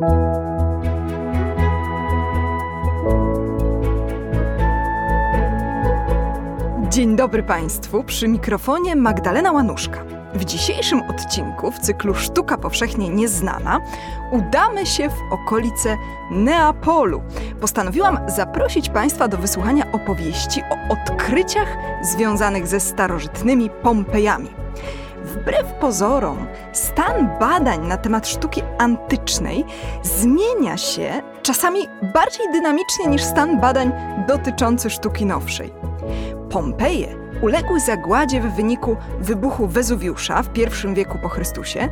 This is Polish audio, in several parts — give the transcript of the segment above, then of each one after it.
Dzień dobry Państwu, przy mikrofonie Magdalena Łanuszka. W dzisiejszym odcinku w cyklu Sztuka Powszechnie Nieznana udamy się w okolice Neapolu. Postanowiłam zaprosić Państwa do wysłuchania opowieści o odkryciach związanych ze starożytnymi Pompejami. Wbrew pozorom, stan badań na temat sztuki antycznej zmienia się czasami bardziej dynamicznie niż stan badań dotyczący sztuki nowszej. Pompeje uległy zagładzie w wyniku wybuchu Wezuwiusza w I wieku po Chrystusie.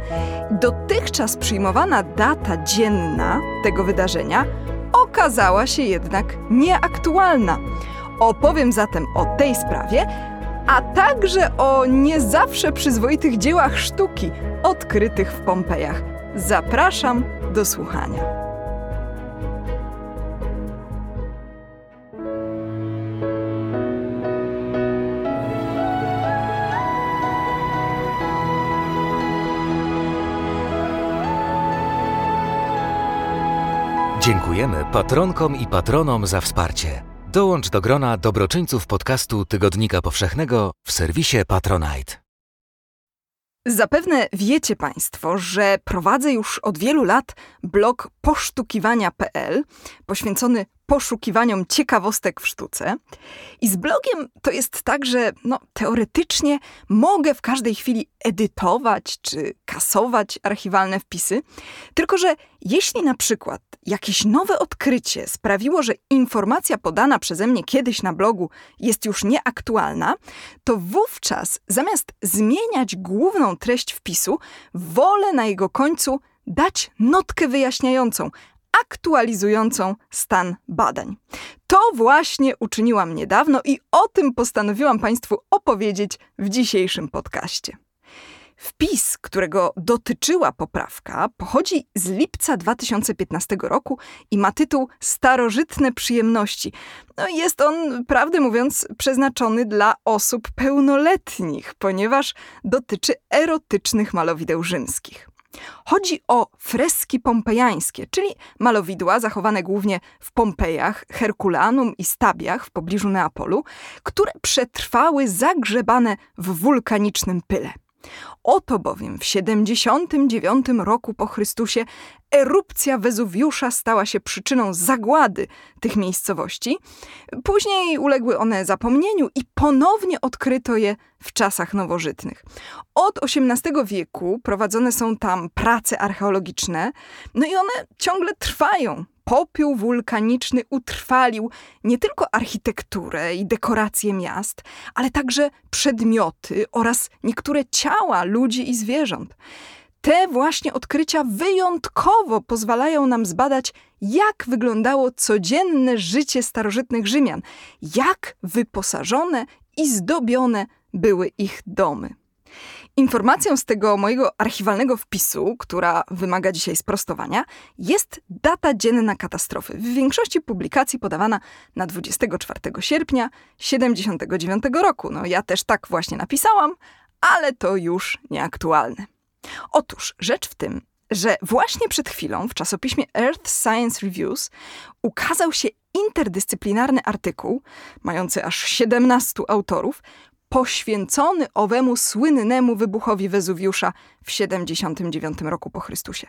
Dotychczas przyjmowana data dzienna tego wydarzenia okazała się jednak nieaktualna. Opowiem zatem o tej sprawie, a także o nie zawsze przyzwoitych dziełach sztuki odkrytych w Pompejach. Zapraszam do słuchania. Dziękujemy patronkom i patronom za wsparcie. Dołącz do grona dobroczyńców podcastu Tygodnika Powszechnego w serwisie Patronite. Zapewne wiecie Państwo, że prowadzę już od wielu lat blog posztukiwania.pl poświęcony poszukiwaniom ciekawostek w sztuce. I z blogiem to jest tak, że no, teoretycznie mogę w każdej chwili edytować czy kasować archiwalne wpisy, tylko że jeśli na przykład jakieś nowe odkrycie sprawiło, że informacja podana przeze mnie kiedyś na blogu jest już nieaktualna, to wówczas zamiast zmieniać główną treść wpisu, wolę na jego końcu dać notkę wyjaśniającą, aktualizującą stan badań. To właśnie uczyniłam niedawno i o tym postanowiłam Państwu opowiedzieć w dzisiejszym podcaście. Wpis, którego dotyczyła poprawka, pochodzi z lipca 2015 roku i ma tytuł Starożytne przyjemności. No jest on, prawdę mówiąc, przeznaczony dla osób pełnoletnich, ponieważ dotyczy erotycznych malowideł rzymskich. Chodzi o freski pompejańskie, czyli malowidła zachowane głównie w Pompejach, Herkulanum i Stabiach w pobliżu Neapolu, które przetrwały zagrzebane w wulkanicznym pyle. Oto bowiem w 79 roku po Chrystusie erupcja Wezuwiusza stała się przyczyną zagłady tych miejscowości. Później uległy one zapomnieniu i ponownie odkryto je w czasach nowożytnych. Od XVIII wieku prowadzone są tam prace archeologiczne, no i one ciągle trwają popiół wulkaniczny utrwalił nie tylko architekturę i dekoracje miast, ale także przedmioty oraz niektóre ciała ludzi i zwierząt. Te właśnie odkrycia wyjątkowo pozwalają nam zbadać, jak wyglądało codzienne życie starożytnych Rzymian, jak wyposażone i zdobione były ich domy. Informacją z tego mojego archiwalnego wpisu, która wymaga dzisiaj sprostowania, jest data dzienna katastrofy. W większości publikacji podawana na 24 sierpnia 79 roku. No ja też tak właśnie napisałam, ale to już nieaktualne. Otóż rzecz w tym, że właśnie przed chwilą w czasopiśmie Earth Science Reviews ukazał się interdyscyplinarny artykuł, mający aż 17 autorów, poświęcony owemu słynnemu wybuchowi Wezuwiusza w 79 roku po Chrystusie.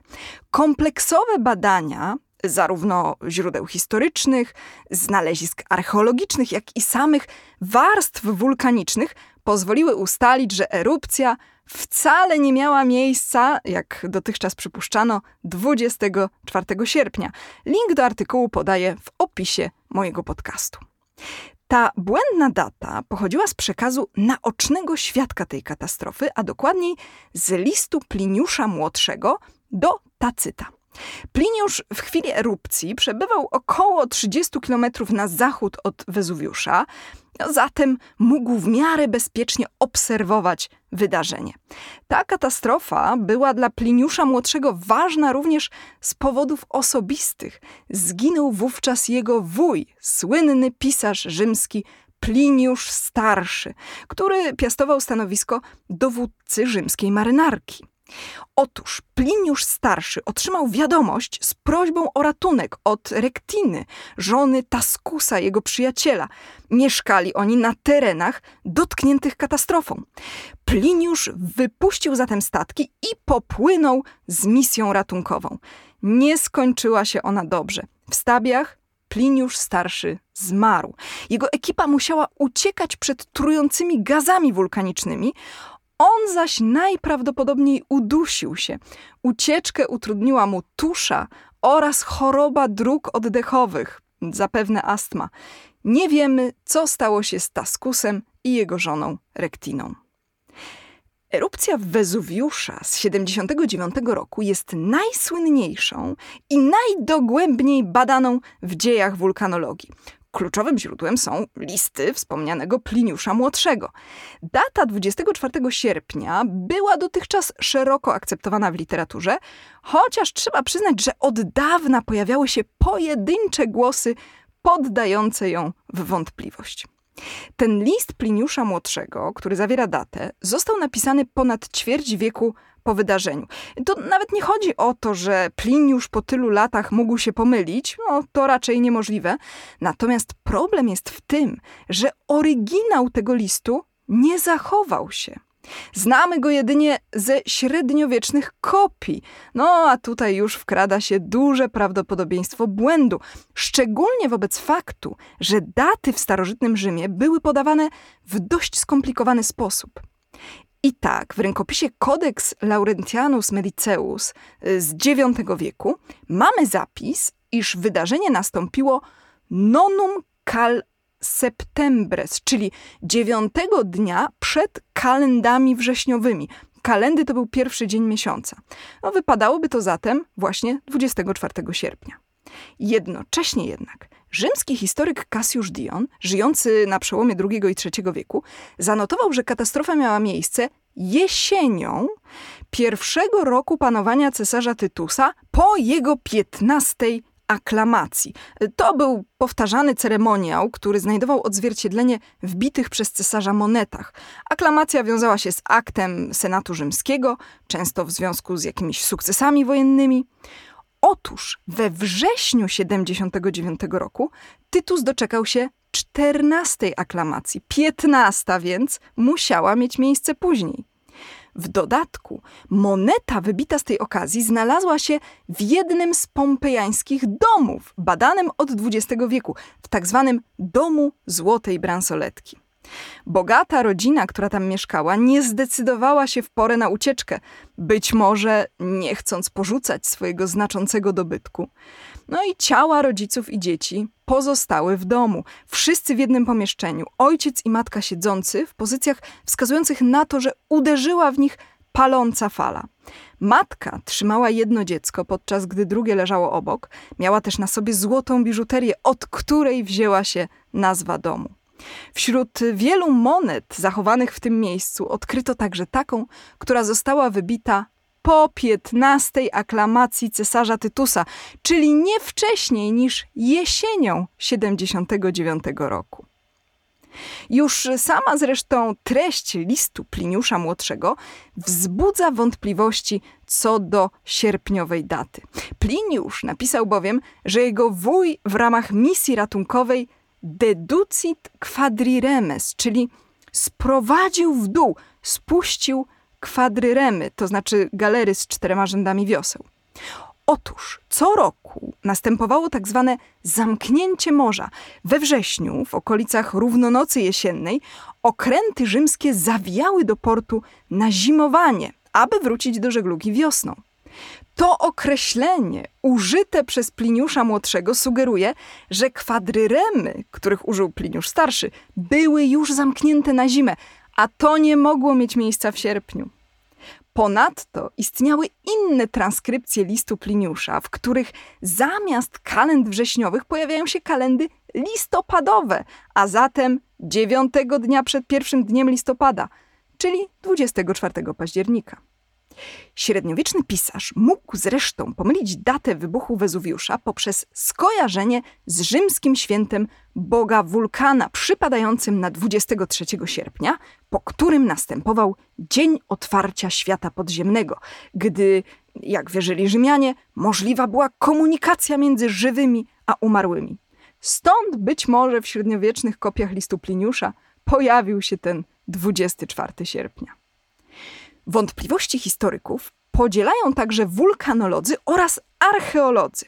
Kompleksowe badania zarówno źródeł historycznych, znalezisk archeologicznych, jak i samych warstw wulkanicznych pozwoliły ustalić, że erupcja wcale nie miała miejsca, jak dotychczas przypuszczano, 24 sierpnia. Link do artykułu podaję w opisie mojego podcastu. Ta błędna data pochodziła z przekazu naocznego świadka tej katastrofy, a dokładniej z listu Pliniusza Młodszego do Tacyta. Pliniusz w chwili erupcji przebywał około 30 km na zachód od Wezuwiusza, zatem mógł w miarę bezpiecznie obserwować wydarzenie. Ta katastrofa była dla Pliniusza Młodszego ważna również z powodów osobistych. Zginął wówczas jego wuj, słynny pisarz rzymski Pliniusz Starszy, który piastował stanowisko dowódcy rzymskiej marynarki. Otóż Pliniusz Starszy otrzymał wiadomość z prośbą o ratunek od Rektiny, żony Taskusa, jego przyjaciela. Mieszkali oni na terenach dotkniętych katastrofą. Pliniusz wypuścił zatem statki i popłynął z misją ratunkową. Nie skończyła się ona dobrze. W stabiach Pliniusz Starszy zmarł. Jego ekipa musiała uciekać przed trującymi gazami wulkanicznymi. On zaś najprawdopodobniej udusił się. Ucieczkę utrudniła mu tusza oraz choroba dróg oddechowych, zapewne astma. Nie wiemy, co stało się z Taskusem i jego żoną Rektiną. Erupcja Wezuwiusza z 79 roku jest najsłynniejszą i najdogłębniej badaną w dziejach wulkanologii. Kluczowym źródłem są listy wspomnianego Pliniusza Młodszego. Data 24 sierpnia była dotychczas szeroko akceptowana w literaturze, chociaż trzeba przyznać, że od dawna pojawiały się pojedyncze głosy poddające ją w wątpliwość. Ten list Pliniusza Młodszego, który zawiera datę, został napisany ponad ćwierć wieku po wydarzeniu. To nawet nie chodzi o to, że Pliniusz po tylu latach mógł się pomylić, no to raczej niemożliwe. Natomiast problem jest w tym, że oryginał tego listu nie zachował się. Znamy go jedynie ze średniowiecznych kopii. No a tutaj już wkrada się duże prawdopodobieństwo błędu, szczególnie wobec faktu, że daty w starożytnym Rzymie były podawane w dość skomplikowany sposób. I tak, w rękopisie Codex Laurentianus Mediceus y, z IX wieku mamy zapis, iż wydarzenie nastąpiło nonum cal septembres, czyli dziewiątego dnia przed kalendami wrześniowymi. Kalendy to był pierwszy dzień miesiąca. No, wypadałoby to zatem właśnie 24 sierpnia. Jednocześnie jednak rzymski historyk Cassius Dion, żyjący na przełomie II i III wieku, zanotował, że katastrofa miała miejsce jesienią pierwszego roku panowania cesarza Tytusa po jego 15 aklamacji. To był powtarzany ceremoniał, który znajdował odzwierciedlenie w bitych przez cesarza monetach. Aklamacja wiązała się z aktem Senatu Rzymskiego, często w związku z jakimiś sukcesami wojennymi. Otóż we wrześniu 79 roku Tytus doczekał się 14 aklamacji. 15 więc musiała mieć miejsce później. W dodatku moneta wybita z tej okazji znalazła się w jednym z pompejańskich domów, badanym od XX wieku, w tak zwanym Domu Złotej Bransoletki. Bogata rodzina, która tam mieszkała, nie zdecydowała się w porę na ucieczkę, być może nie chcąc porzucać swojego znaczącego dobytku. No i ciała rodziców i dzieci pozostały w domu. Wszyscy w jednym pomieszczeniu. Ojciec i matka siedzący w pozycjach wskazujących na to, że uderzyła w nich paląca fala. Matka trzymała jedno dziecko, podczas gdy drugie leżało obok. Miała też na sobie złotą biżuterię, od której wzięła się nazwa domu. Wśród wielu monet zachowanych w tym miejscu odkryto także taką, która została wybita po 15 aklamacji cesarza Tytusa, czyli nie wcześniej niż jesienią 79 roku. Już sama zresztą treść listu Pliniusza Młodszego wzbudza wątpliwości co do sierpniowej daty. Pliniusz napisał bowiem, że jego wuj w ramach misji ratunkowej deducit quadriremes, czyli sprowadził w dół, spuścił kwadryremy, to znaczy galery z czterema rzędami wioseł. Otóż co roku następowało tak zwane zamknięcie morza. We wrześniu, w okolicach równonocy jesiennej, okręty rzymskie zawijały do portu na zimowanie, aby wrócić do żeglugi wiosną. To określenie użyte przez Pliniusza Młodszego sugeruje, że kwadryremy, których użył Pliniusz Starszy, były już zamknięte na zimę, a to nie mogło mieć miejsca w sierpniu. Ponadto istniały inne transkrypcje listu Pliniusza, w których zamiast kalend wrześniowych pojawiają się kalendy listopadowe, a zatem dziewiątego dnia przed pierwszym dniem listopada, czyli 24 października. Średniowieczny pisarz mógł zresztą pomylić datę wybuchu Wezuwiusza poprzez skojarzenie z rzymskim świętem boga wulkana przypadającym na 23 sierpnia, po którym następował Dzień Otwarcia Świata Podziemnego, gdy, jak wierzyli Rzymianie, możliwa była komunikacja między żywymi a umarłymi. Stąd być może w średniowiecznych kopiach listu Pliniusza pojawił się ten 24 sierpnia. Wątpliwości historyków podzielają także wulkanolodzy oraz archeolodzy.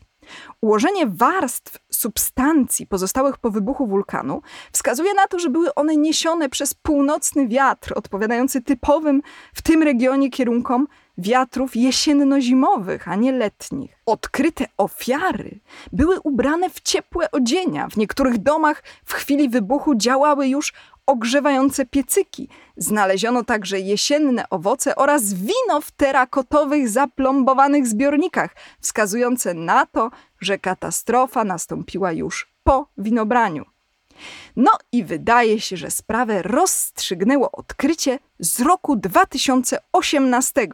Ułożenie warstw substancji pozostałych po wybuchu wulkanu wskazuje na to, że były one niesione przez północny wiatr, odpowiadający typowym w tym regionie kierunkom wiatrów jesienno-zimowych, a nie letnich. Odkryte ofiary były ubrane w ciepłe odzienia. W niektórych domach w chwili wybuchu działały już ogrzewające piecyki. Znaleziono także jesienne owoce oraz wino w terakotowych, zaplombowanych zbiornikach, wskazujące na to, że katastrofa nastąpiła już po winobraniu. No i wydaje się, że sprawę rozstrzygnęło odkrycie z roku 2018.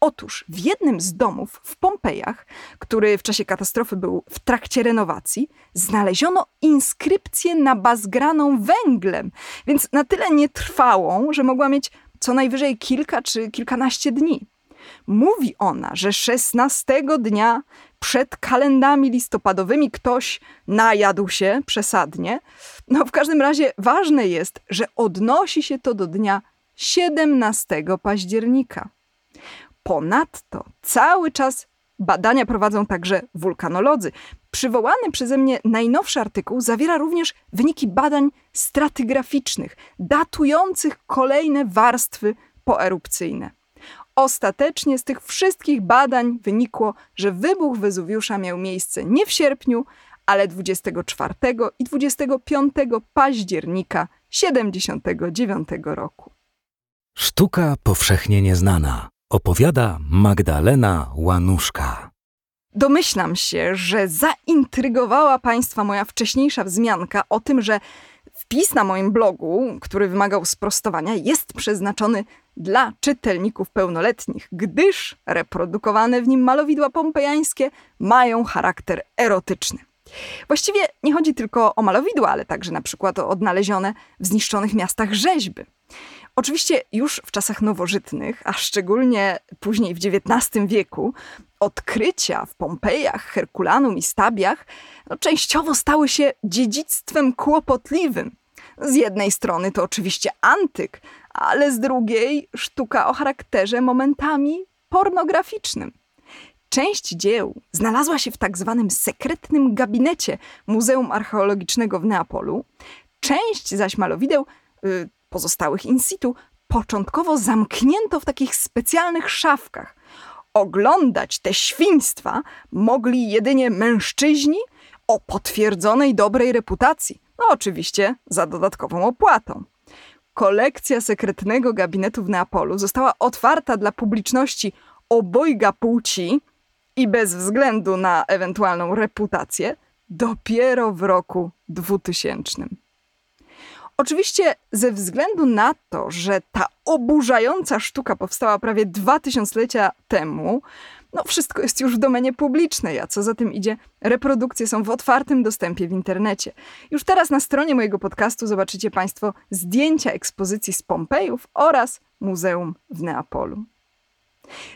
Otóż w jednym z domów w Pompejach, który w czasie katastrofy był w trakcie renowacji, znaleziono inskrypcję nabazgraną węglem, więc na tyle nietrwałą, że mogła mieć co najwyżej kilka czy kilkanaście dni. Mówi ona, że szesnastego dnia przed kalendami listopadowymi ktoś najadł się przesadnie. No w każdym razie ważne jest, że odnosi się to do dnia 17 października. Ponadto cały czas badania prowadzą także wulkanolodzy. Przywołany przeze mnie najnowszy artykuł zawiera również wyniki badań stratygraficznych, datujących kolejne warstwy poerupcyjne. Ostatecznie z tych wszystkich badań wynikło, że wybuch Wezuwiusza miał miejsce nie w sierpniu, ale 24 i 25 października 79 roku. Sztuka powszechnie nieznana opowiada Magdalena Łanuszka. Domyślam się, że zaintrygowała Państwa moja wcześniejsza wzmianka o tym, że wpis na moim blogu, który wymagał sprostowania, jest przeznaczony dla czytelników pełnoletnich, gdyż reprodukowane w nim malowidła pompejańskie mają charakter erotyczny. Właściwie nie chodzi tylko o malowidła, ale także na przykład o odnalezione w zniszczonych miastach rzeźby. Oczywiście już w czasach nowożytnych, a szczególnie później w XIX wieku, odkrycia w Pompejach, Herkulanum i Stabiach no, częściowo stały się dziedzictwem kłopotliwym. Z jednej strony to oczywiście antyk, ale z drugiej sztuka o charakterze momentami pornograficznym. Część dzieł znalazła się w tak zwanym sekretnym gabinecie Muzeum Archeologicznego w Neapolu, część zaś malowideł y, pozostałych in situ początkowo zamknięto w takich specjalnych szafkach. Oglądać te świństwa mogli jedynie mężczyźni o potwierdzonej dobrej reputacji, no oczywiście za dodatkową opłatą. Kolekcja sekretnego gabinetu w Neapolu została otwarta dla publiczności obojga płci i bez względu na ewentualną reputację dopiero w roku 2000. Oczywiście ze względu na to, że ta oburzająca sztuka powstała prawie dwa tysiąclecia temu, no wszystko jest już w domenie publicznej, a co za tym idzie, reprodukcje są w otwartym dostępie w internecie. Już teraz na stronie mojego podcastu zobaczycie Państwo zdjęcia ekspozycji z Pompejów oraz Muzeum w Neapolu.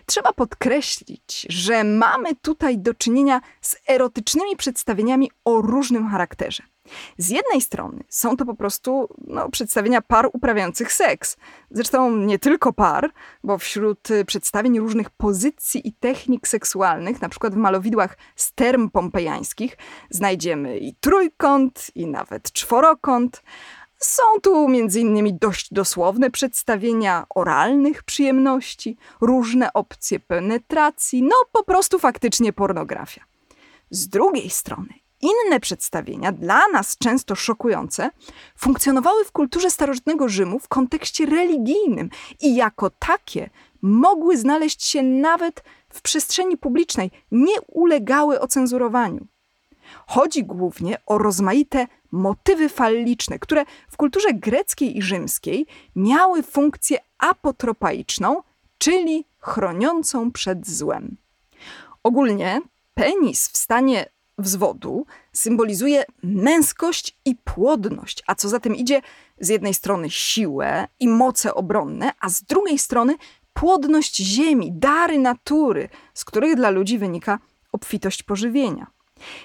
Trzeba podkreślić, że mamy tutaj do czynienia z erotycznymi przedstawieniami o różnym charakterze. Z jednej strony są to po prostu no, przedstawienia par uprawiających seks. Zresztą nie tylko par, bo wśród y, przedstawień różnych pozycji i technik seksualnych, na przykład w malowidłach z term pompejańskich, znajdziemy i trójkąt, i nawet czworokąt. Są tu m.in. dość dosłowne przedstawienia oralnych przyjemności, różne opcje penetracji, no po prostu faktycznie pornografia. Z drugiej strony inne przedstawienia, dla nas często szokujące, funkcjonowały w kulturze starożytnego Rzymu w kontekście religijnym i jako takie mogły znaleźć się nawet w przestrzeni publicznej, nie ulegały ocenzurowaniu. Chodzi głównie o rozmaite motywy falliczne, które w kulturze greckiej i rzymskiej miały funkcję apotropaiczną, czyli chroniącą przed złem. Ogólnie penis w stanie wzwodu symbolizuje męskość i płodność, a co za tym idzie, z jednej strony siłę i moce obronne, a z drugiej strony płodność ziemi, dary natury, z których dla ludzi wynika obfitość pożywienia.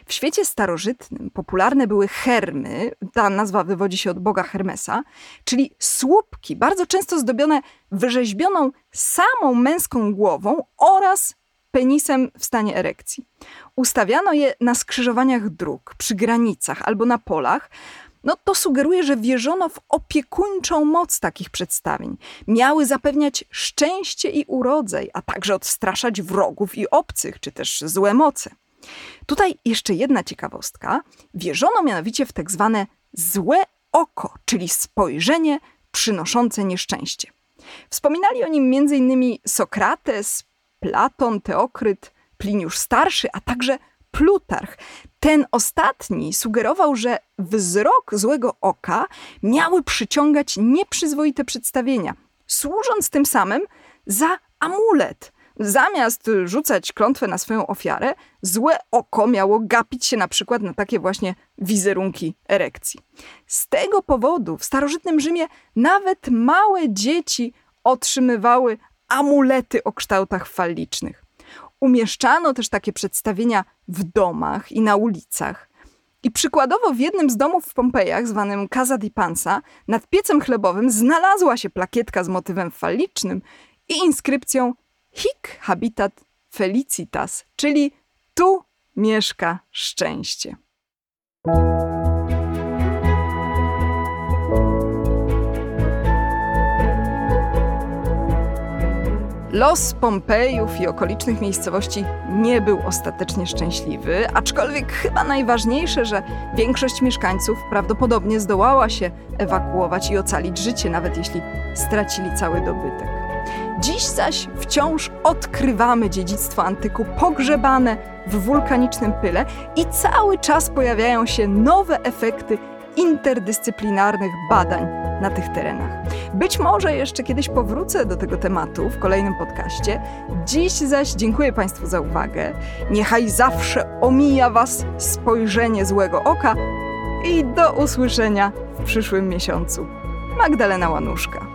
W świecie starożytnym popularne były hermy, ta nazwa wywodzi się od boga Hermesa, czyli słupki, bardzo często zdobione wyrzeźbioną samą męską głową oraz penisem w stanie erekcji. Ustawiano je na skrzyżowaniach dróg, przy granicach albo na polach, no to sugeruje, że wierzono w opiekuńczą moc takich przedstawień. Miały zapewniać szczęście i urodzaj, a także odstraszać wrogów i obcych, czy też złe moce. Tutaj jeszcze jedna ciekawostka. Wierzono mianowicie w tak zwane złe oko, czyli spojrzenie przynoszące nieszczęście. Wspominali o nim m.in. Sokrates, Platon, Teokryt, Pliniusz Starszy, a także Plutarch. Ten ostatni sugerował, że wzrok złego oka miały przyciągać nieprzyzwoite przedstawienia, służąc tym samym za amulet. Zamiast rzucać klątwę na swoją ofiarę, złe oko miało gapić się na przykład na takie właśnie wizerunki erekcji. Z tego powodu w starożytnym Rzymie nawet małe dzieci otrzymywały amulety o kształtach falicznych. Umieszczano też takie przedstawienia w domach i na ulicach. I przykładowo w jednym z domów w Pompejach, zwanym Casa di Pansa, nad piecem chlebowym znalazła się plakietka z motywem falicznym i inskrypcją Hic habitat felicitas, czyli tu mieszka szczęście. Los Pompejów i okolicznych miejscowości nie był ostatecznie szczęśliwy, aczkolwiek chyba najważniejsze, że większość mieszkańców prawdopodobnie zdołała się ewakuować i ocalić życie, nawet jeśli stracili cały dobytek. Dziś zaś wciąż odkrywamy dziedzictwo antyku pogrzebane w wulkanicznym pyle i cały czas pojawiają się nowe efekty interdyscyplinarnych badań na tych terenach. Być może jeszcze kiedyś powrócę do tego tematu w kolejnym podcaście. Dziś zaś dziękuję Państwu za uwagę. Niechaj zawsze omija Was spojrzenie złego oka i do usłyszenia w przyszłym miesiącu. Magdalena Łanuszka.